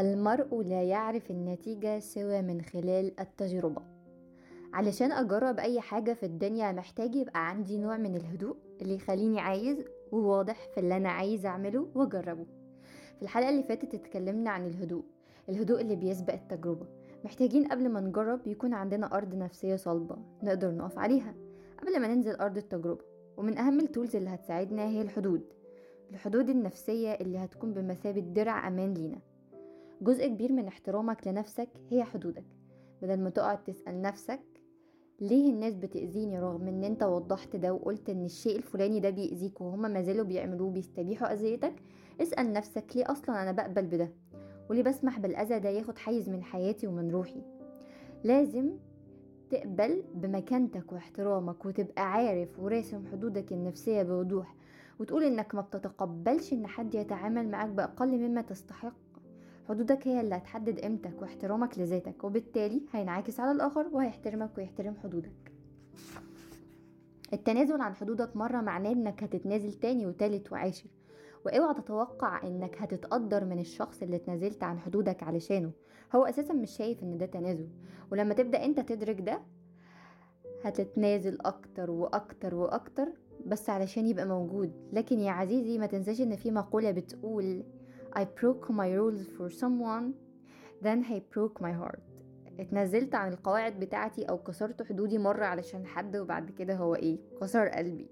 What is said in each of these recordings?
المرء لا يعرف النتيجة سوى من خلال التجربة. علشان أجرب أي حاجة في الدنيا محتاج يبقى عندي نوع من الهدوء اللي يخليني عايز وواضح في اللي أنا عايز أعمله وأجربه. في الحلقة اللي فاتت اتكلمنا عن الهدوء الهدوء اللي بيسبق التجربة. محتاجين قبل ما نجرب يكون عندنا أرض نفسية صلبة نقدر نقف عليها قبل ما ننزل أرض التجربة. ومن أهم التولز اللي هتساعدنا هي الحدود الحدود النفسية اللي هتكون بمثابة درع أمان لينا. جزء كبير من احترامك لنفسك هي حدودك. بدل ما تقعد تسأل نفسك ليه الناس بتأذيني رغم إن أنت وضحت ده وقلت إن الشيء الفلاني ده بيأذيك وهما ما زالوا بيعملوه بيستبيحوا أذيتك اسأل نفسك ليه أصلا أنا بقبل بده؟ وليه بسمح بالأذى ده ياخد حيز من حياتي ومن روحي؟ لازم تقبل بمكانتك واحترامك وتبقى عارف وراسم حدودك النفسية بوضوح وتقول إنك ما بتتقبلش إن حد يتعامل معاك بأقل مما تستحق. حدودك هي اللي هتحدد قيمتك واحترامك لذاتك وبالتالي هينعكس على الآخر وهيحترمك ويحترم حدودك. التنازل عن حدودك مرة معناه إنك هتتنازل تاني وتالت وعاشر. واوعى تتوقع إنك هتتقدر من الشخص اللي اتنازلت عن حدودك علشانه. هو أساسا مش شايف إن ده تنازل. ولما تبدأ أنت تدرك ده هتتنازل أكتر وأكتر وأكتر بس علشان يبقى موجود. لكن يا عزيزي ما تنساش إن في مقولة بتقول I broke my rules for someone then he broke my heart. اتنزلت عن القواعد بتاعتي أو كسرت حدودي مرة علشان حد وبعد كده هو إيه؟ كسر قلبي.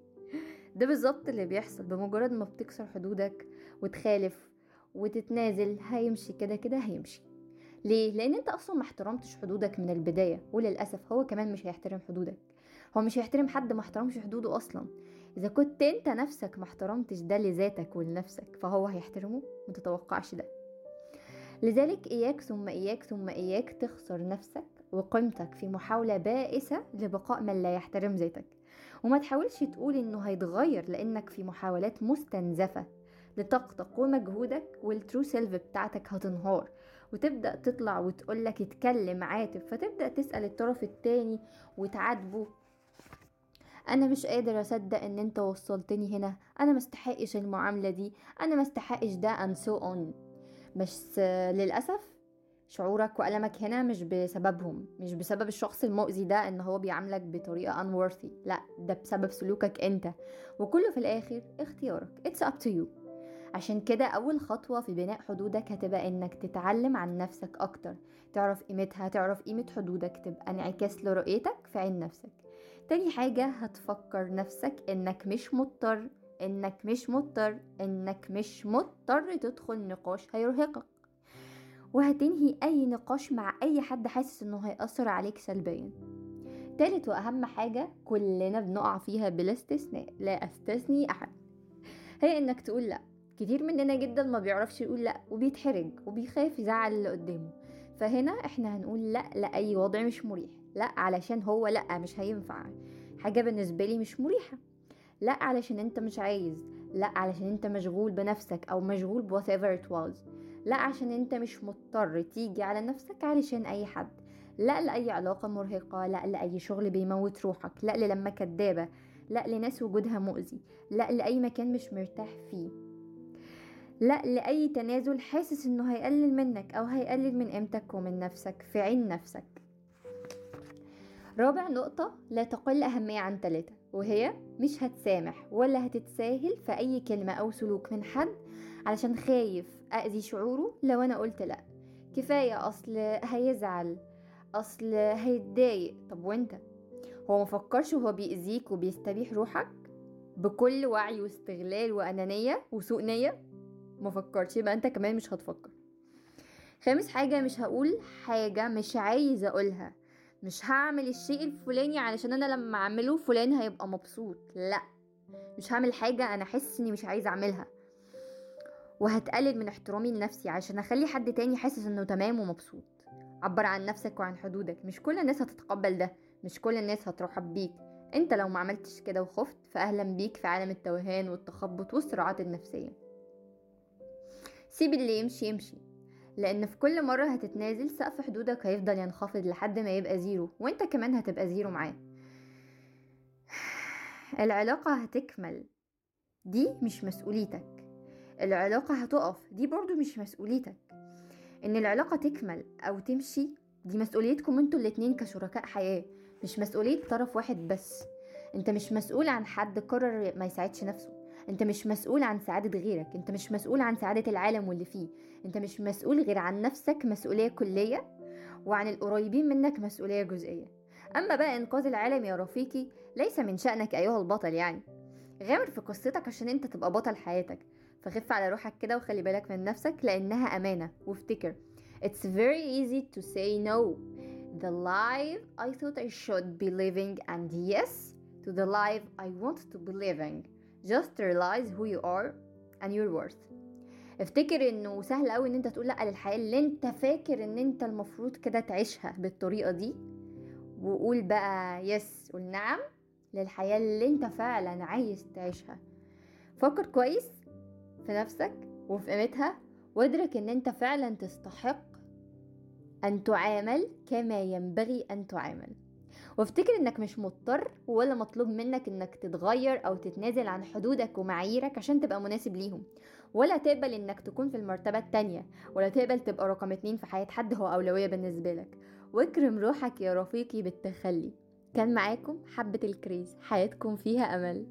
ده بالظبط اللي بيحصل. بمجرد ما بتكسر حدودك وتخالف وتتنازل هيمشي. كده كده هيمشي. ليه؟ لأن أنت أصلا ما احترمتش حدودك من البداية. وللأسف هو كمان مش هيحترم حدودك. هو مش هيحترم حد ما احترمش حدوده أصلا. إذا كنت أنت نفسك ما احترمتش ده لذاتك ولنفسك فهو هيحترمه؟ متتوقعش ده. لذلك إياك ثم إياك ثم إياك تخسر نفسك وقيمتك في محاولة بائسة لبقاء من لا يحترم ذاتك. وما تحاولش تقول إنه هيتغير لأنك في محاولات مستنزفة لطاقتك ومجهودك وال true self بتاعتك هتنهار. وتبدأ تطلع وتقولك اتكلم عاتب فتبدأ تسأل الطرف التاني وتعاتبه أنا مش قادر أصدق إن أنت وصلتني هنا. أنا مستحقش المعاملة دي. أنا مستحقش ده. And so on. بس للأسف شعورك وألمك هنا مش بسببهم. مش بسبب الشخص المؤذي ده إن هو بيعاملك بطريقة unworthy. لا ده بسبب سلوكك أنت. وكله في الآخر اختيارك. It's up to you. عشان كده أول خطوة في بناء حدودك هتبقى إنك تتعلم عن نفسك أكتر. تعرف قيمتها تعرف قيمة حدودك. تبقى انعكاس لرؤيتك في عين نفسك. تاني حاجة هتفكر نفسك إنك مش مضطر إنك مش مضطر إنك مش مضطر تدخل نقاش هيرهقك. وهتنهي أي نقاش مع أي حد حاسس إنه هيأثر عليك سلبيا. تالت وأهم حاجة كلنا بنقع فيها بلا استثناء لا أستثني أحد. هي إنك تقول لأ. كتير مننا جدا ما بيعرفش يقول لأ وبيتحرج وبيخاف يزعل اللي قدامه. فهنا إحنا هنقول لأ لأي وضع مش مريح. لا علشان هو لا مش هينفع. حاجة بالنسبة لي مش مريحة. لا علشان انت مش عايز. لا علشان انت مشغول بنفسك أو مشغول ب whatever it was. لا عشان انت مش مضطر تيجي على نفسك علشان أي حد. لا لأي علاقة مرهقة. لا لأي شغل بيموت روحك. لا للما كدابة لا لناس وجودها مؤذي. لا لأي مكان مش مرتاح فيه. لا لأي تنازل حاسس إنه هيقلل منك أو هيقلل من قيمتك ومن نفسك في عين نفسك. رابع نقطة لا تقل أهمية عن ثلاثة وهي مش هتسامح ولا هتتساهل في أي كلمة أو سلوك من حد علشان خايف أذي شعوره لو أنا قلت لأ. كفاية أصل هيزعل أصل هيتضايق. طب وأنت؟ هو مفكرش وهو بيأذيك وبيستبيح روحك؟ بكل وعي واستغلال وأنانية وسوء نية؟ مفكرش يبقى أنت كمان مش هتفكر. خامس حاجة مش هقول حاجة مش عايزة أقولها. مش هعمل الشيء الفلاني علشان أنا لما أعمله فلان هيبقى مبسوط لأ. مش هعمل حاجة أنا أحس إني مش عايزة أعملها. وهتقلل من احترامي لنفسي عشان أخلي حد تاني حاسس إنه تمام ومبسوط. عبر عن نفسك وعن حدودك. مش كل الناس هتتقبل ده. مش كل الناس هترحب بيك. أنت لو ما عملتش كده وخفت فاهلا بيك في عالم التوهان والتخبط والصراعات النفسية. سيب اللي يمشي يمشي. لأن في كل مرة هتتنازل سقف حدودك هيفضل ينخفض لحد ما يبقى zero وأنت كمان هتبقى zero معاه. العلاقة هتكمل. دي مش مسؤوليتك. العلاقة هتقف. دي برضو مش مسؤوليتك. إن العلاقة تكمل أو تمشي دي مسؤوليتكم أنتوا الاتنين كشركاء حياة مش مسؤولية طرف واحد بس. أنت مش مسؤول عن حد قرر ما يساعدش نفسه. انت مش مسؤول عن سعادة غيرك انت مش مسؤول عن سعادة العالم واللي فيه. انت مش مسؤول غير عن نفسك مسؤولية كلية وعن القريبين منك مسؤولية جزئية. أما بقى إنقاذ العالم يا رفيقي ليس من شأنك أيها البطل يعني. غامر في قصتك عشان أنت تبقى بطل حياتك. فخف على روحك كده وخلي بالك من نفسك لأنها أمانة. وافتكر. It's very easy to say no. The life I thought I should be living and yes to the life I want to be living. Just realize who you are and your worth. افتكر إنه سهل قوي إن أنت تقول لأ للحياة اللي أنت فاكر إن أنت المفروض كده تعيشها بالطريقة دي وقول بقى يس قول نعم للحياة اللي أنت فعلا عايز تعيشها. فكر كويس في نفسك وفي قيمتها وادرك إن أنت فعلا تستحق أن تعامل كما ينبغي أن تعامل. وافتكر إنك مش مضطر ولا مطلوب منك إنك تتغير أو تتنازل عن حدودك ومعاييرك عشان تبقى مناسب ليهم ولا تقبل إنك تكون في المرتبة التانية ولا تقبل تبقى رقم اتنين في حياة حد هو أولوية بالنسبة لك. واكرم روحك يا رفيقي بالتخلي. كان معاكم حبة الكريز حياتكم فيها أمل.